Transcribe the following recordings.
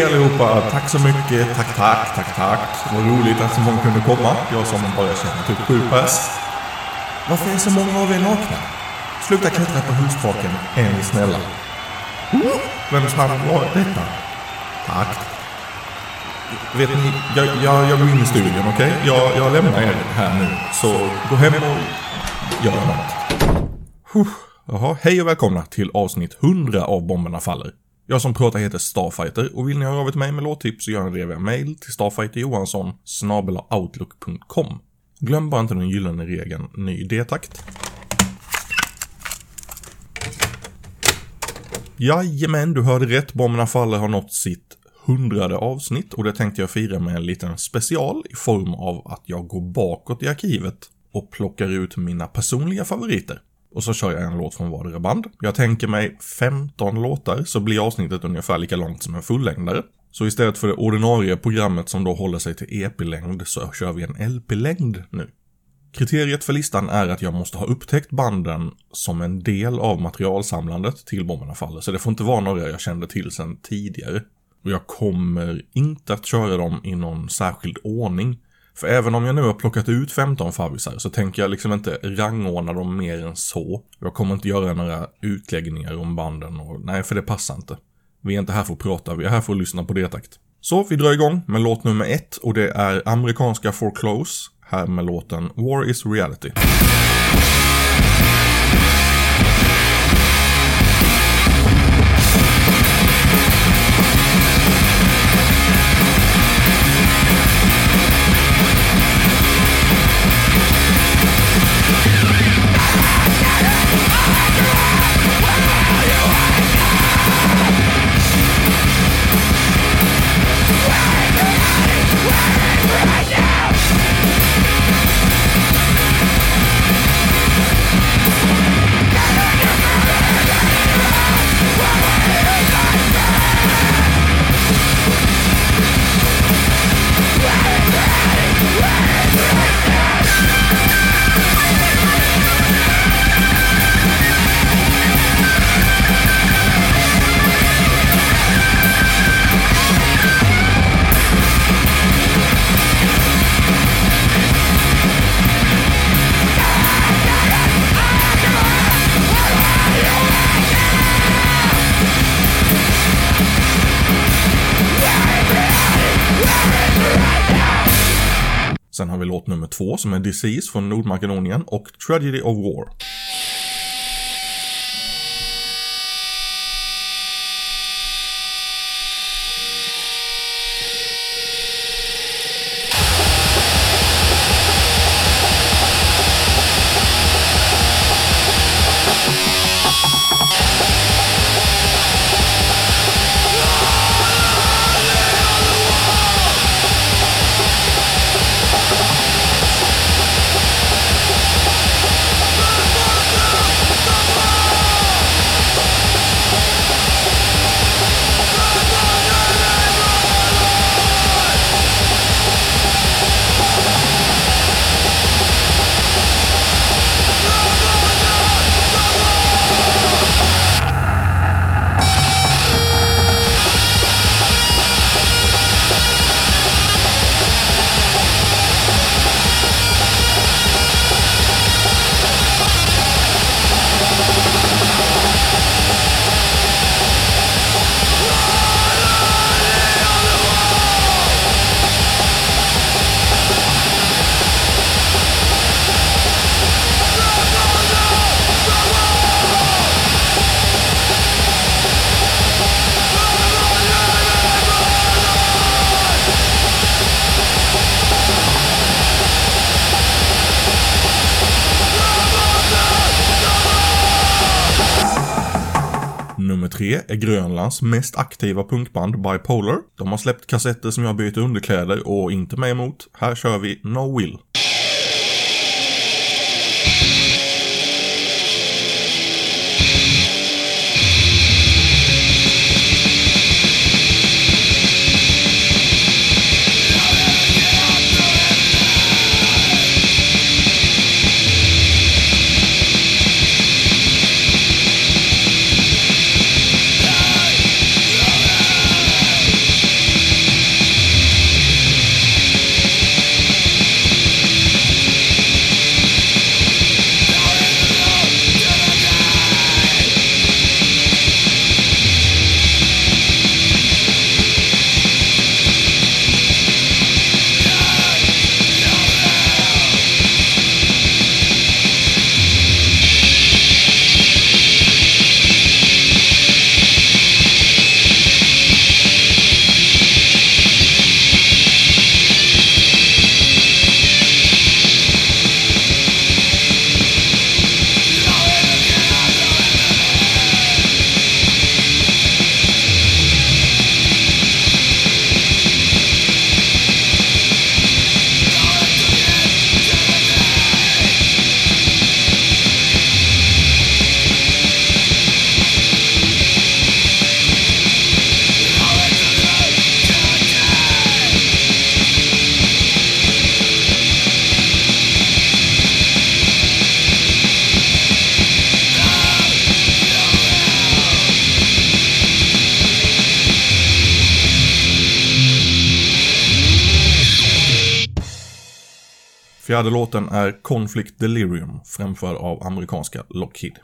Hej allihopa! Tack så mycket. Tack, tack, tack, tack. Vad roligt att så många kunde komma. Jag som bara känner typ sju pers. Varför är så många av er nakna? Sluta klättra på hustaken, är ni snälla. Vem namn var detta? Tack. Vet ni, jag, jag, jag går in i studion, okej? Jag, jag lämnar er här nu. Så gå hem och gör något. Huh. Jaha, hej och välkomna till avsnitt 100 av Bomberna Faller. Jag som pratar heter Starfighter och vill ni höra av er till mig med låttips så gör ni det via mail till starfighterjohansson outlook.com. Glöm bara inte den gyllene regeln ny D-takt”. Jajamän, du hörde rätt. Bomberna Faller har nått sitt hundrade avsnitt och det tänkte jag fira med en liten special i form av att jag går bakåt i arkivet och plockar ut mina personliga favoriter. Och så kör jag en låt från vardera band. Jag tänker mig 15 låtar så blir avsnittet ungefär lika långt som en fullängdare. Så istället för det ordinarie programmet som då håller sig till EP-längd så kör vi en LP-längd nu. Kriteriet för listan är att jag måste ha upptäckt banden som en del av materialsamlandet till Bomberna Faller, så det får inte vara några jag kände till sedan tidigare. Och jag kommer inte att köra dem i någon särskild ordning. För även om jag nu har plockat ut 15 favvisar så tänker jag liksom inte rangordna dem mer än så. Jag kommer inte göra några utläggningar om banden och nej, för det passar inte. Vi är inte här för att prata, vi är här för att lyssna på detakt. Så vi drar igång med låt nummer ett och det är amerikanska Foreclose här med låten War is reality. 2 som är Disease från Nordmakedonien och Tragedy of War. Nummer tre är Grönlands mest aktiva punkband Bipolar. De har släppt kassetter som jag byter underkläder och inte mig emot. Här kör vi No Will. Fjärde låten är Conflict Delirium, framförd av amerikanska Lockheed.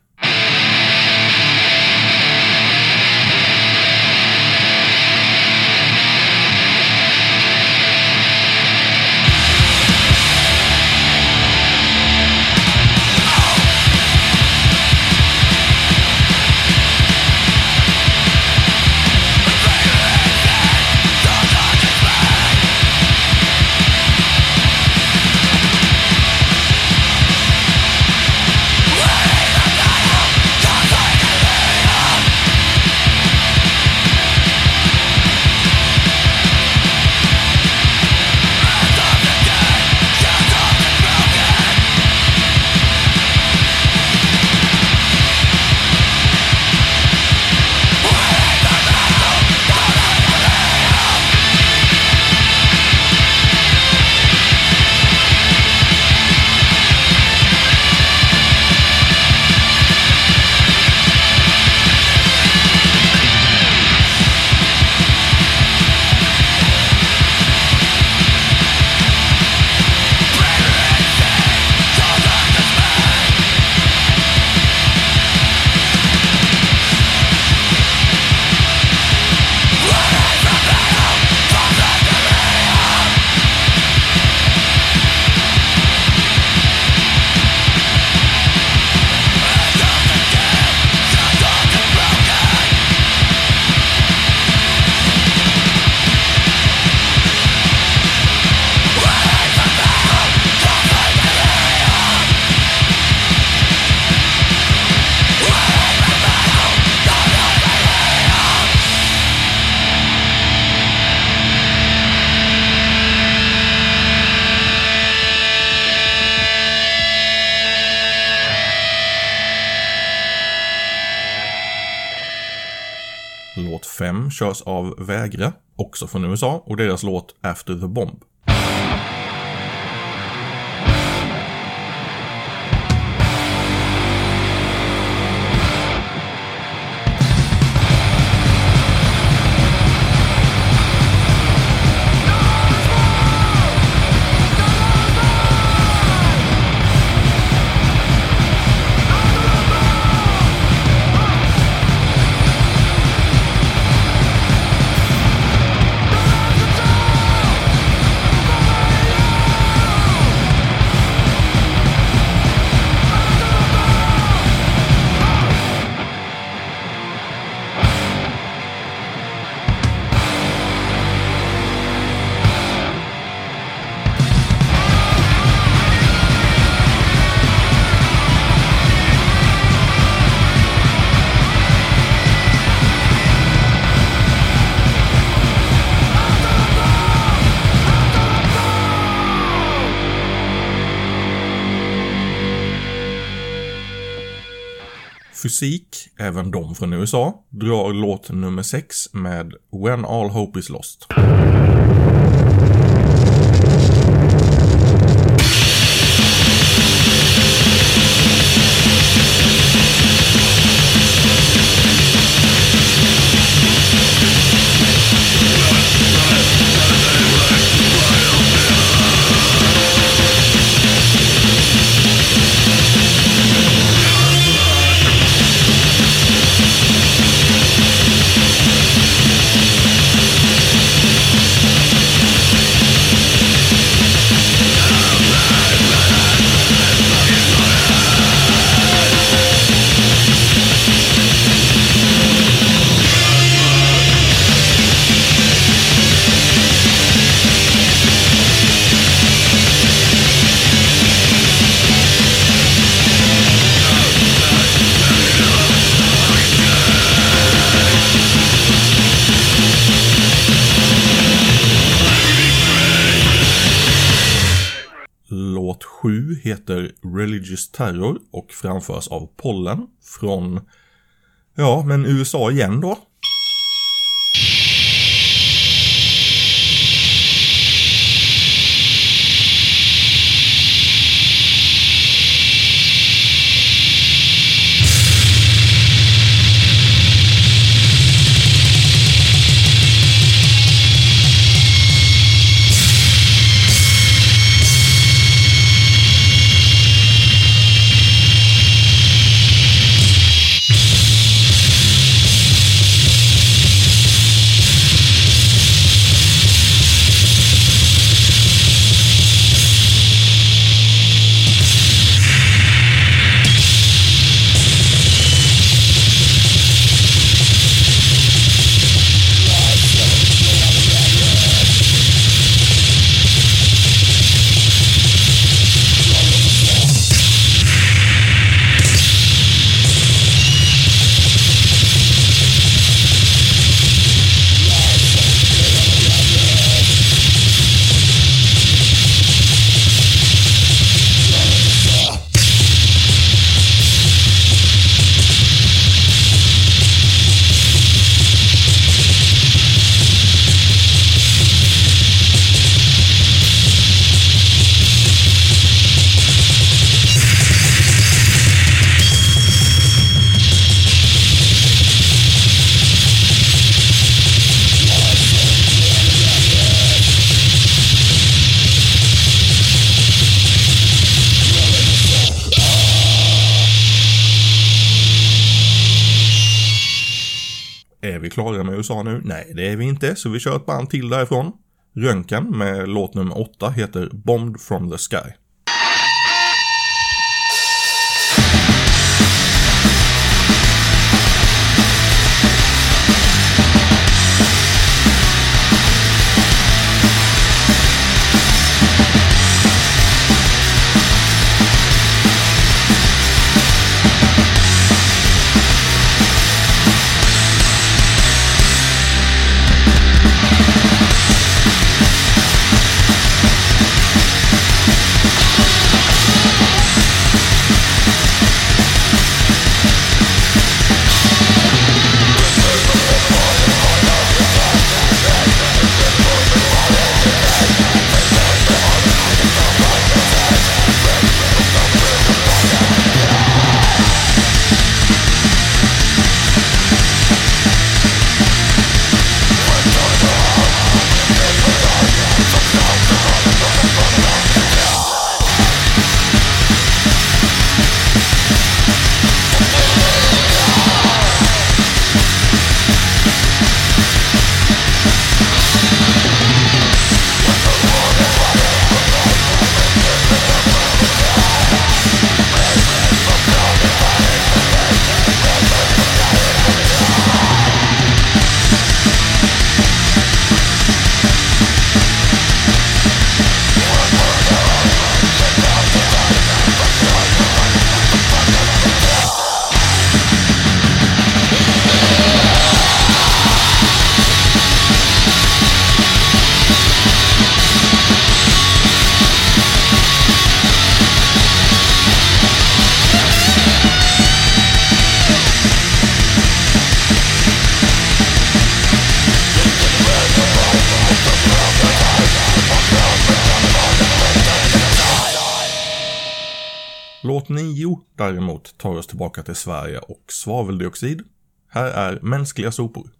Körs av Vägra, också från USA, och deras låt After the Bomb. Fysik, även de från USA, drar låt nummer 6 med When All Hope Is Lost. Religious Terror och framförs av Pollen från, ja, men USA igen då. USA nu? Nej, det är vi inte, så vi kör ett band till därifrån. Röntgen med låt nummer 8 heter Bombed from the Sky. Låt 9 däremot tar oss tillbaka till Sverige och svaveldioxid. Här är mänskliga sopor.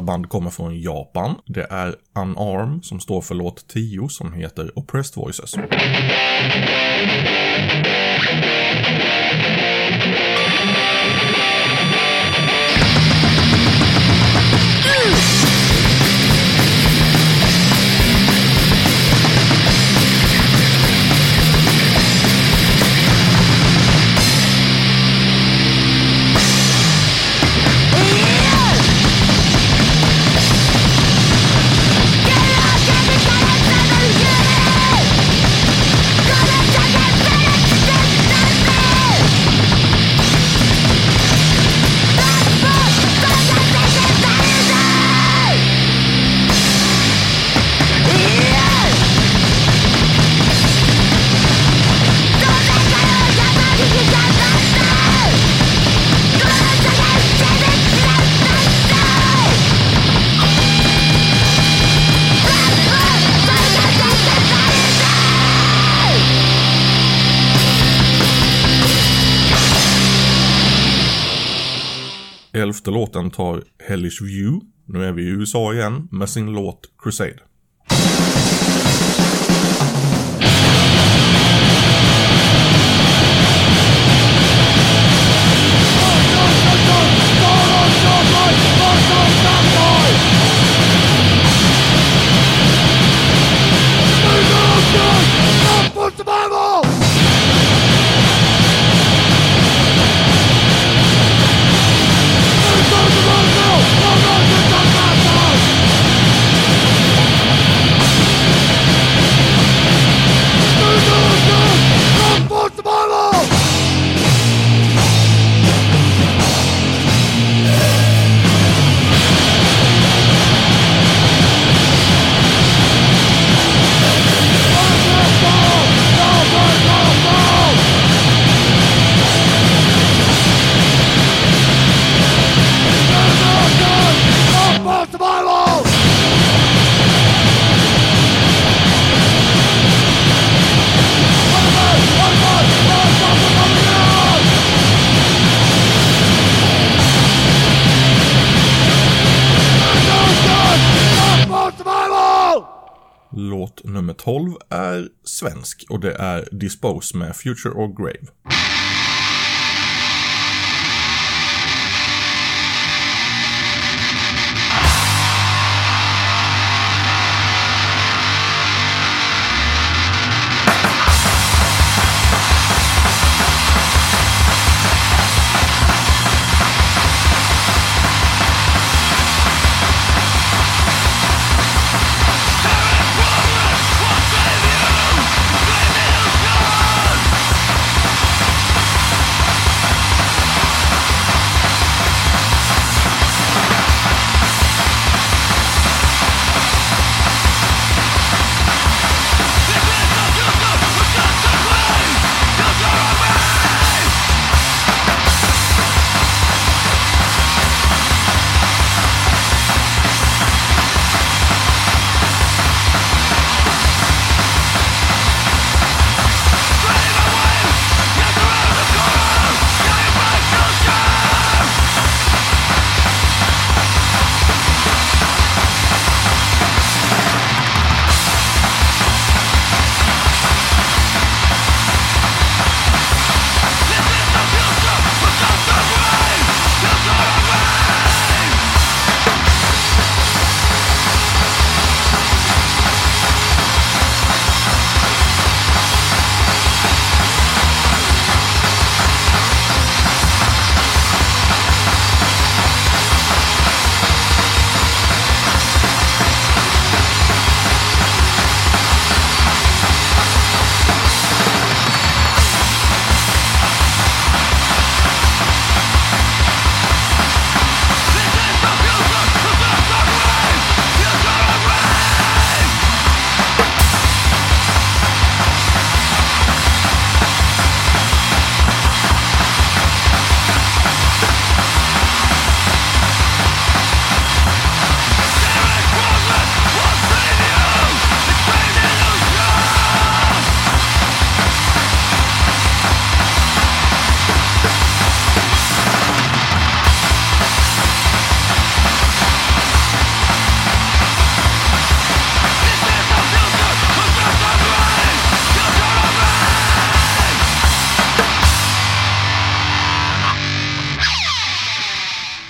Nästa band kommer från Japan. Det är Unarm som står för låt 10 som heter Oppressed Voices. Elfte låten tar Hellish View, nu är vi i USA igen, med sin låt Crusade. Låt nummer 12 är svensk och det är Dispose med Future or Grave.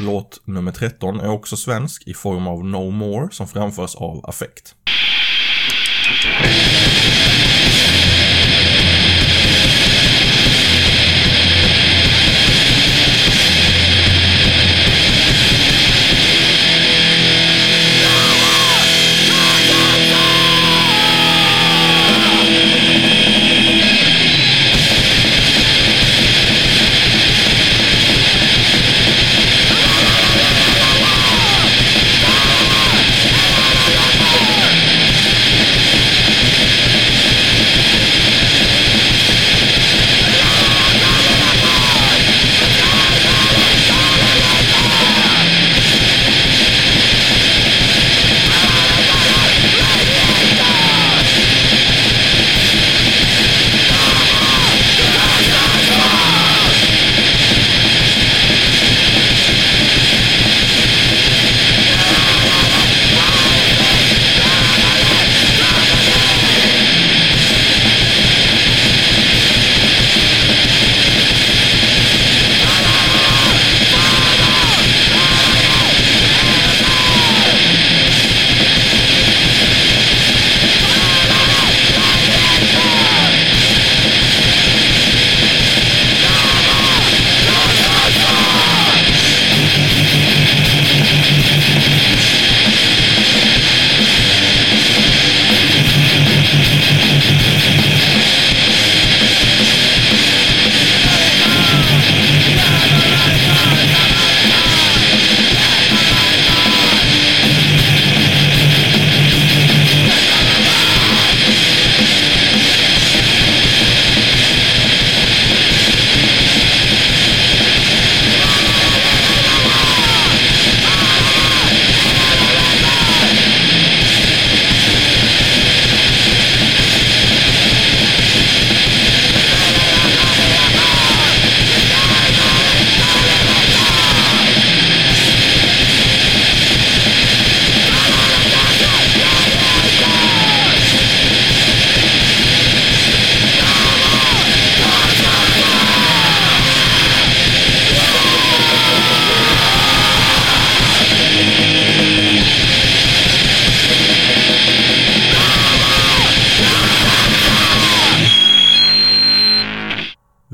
Låt nummer 13 är också svensk i form av No More som framförs av affekt.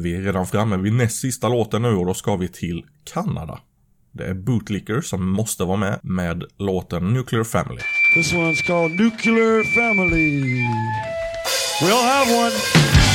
Vi är redan framme vid näst sista låten nu och då ska vi till Kanada. Det är Bootlicker som måste vara med med låten Nuclear Family. This one's called Nuclear Family. We all have one.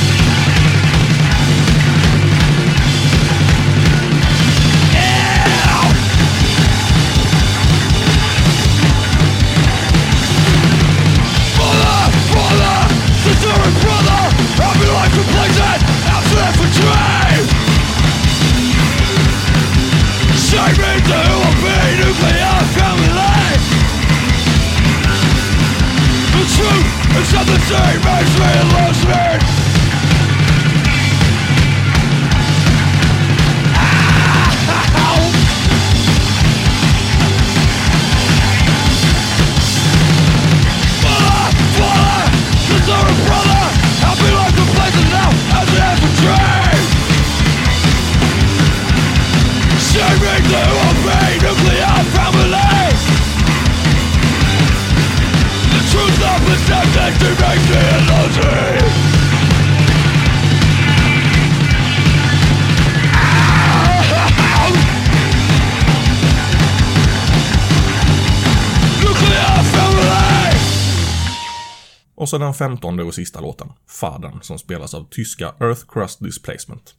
She makes me lose me. Så den femtonde och sista låten, Fadern, som spelas av tyska Earth Crust Displacement.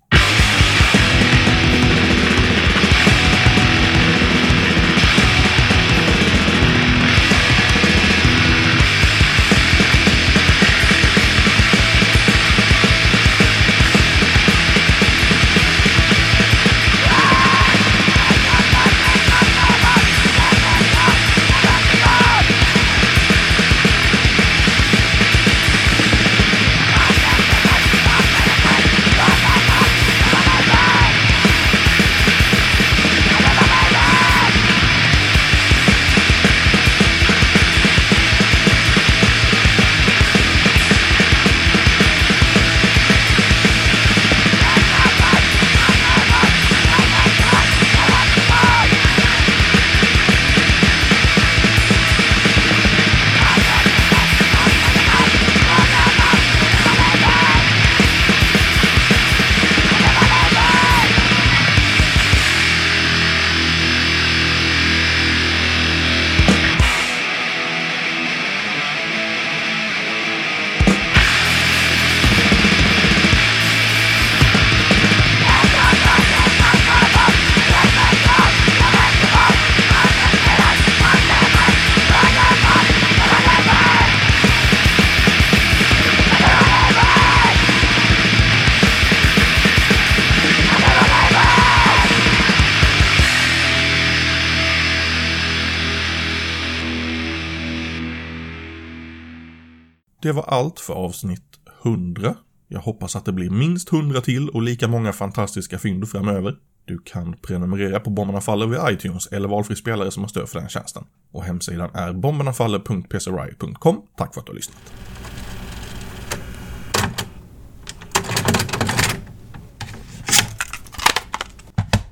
Det var allt för avsnitt 100. Jag hoppas att det blir minst 100 till och lika många fantastiska fynd framöver. Du kan prenumerera på Bomberna Faller via iTunes eller valfri spelare som har stöd för den tjänsten. Och hemsidan är bombernafaller.pcry.com. Tack för att du har lyssnat.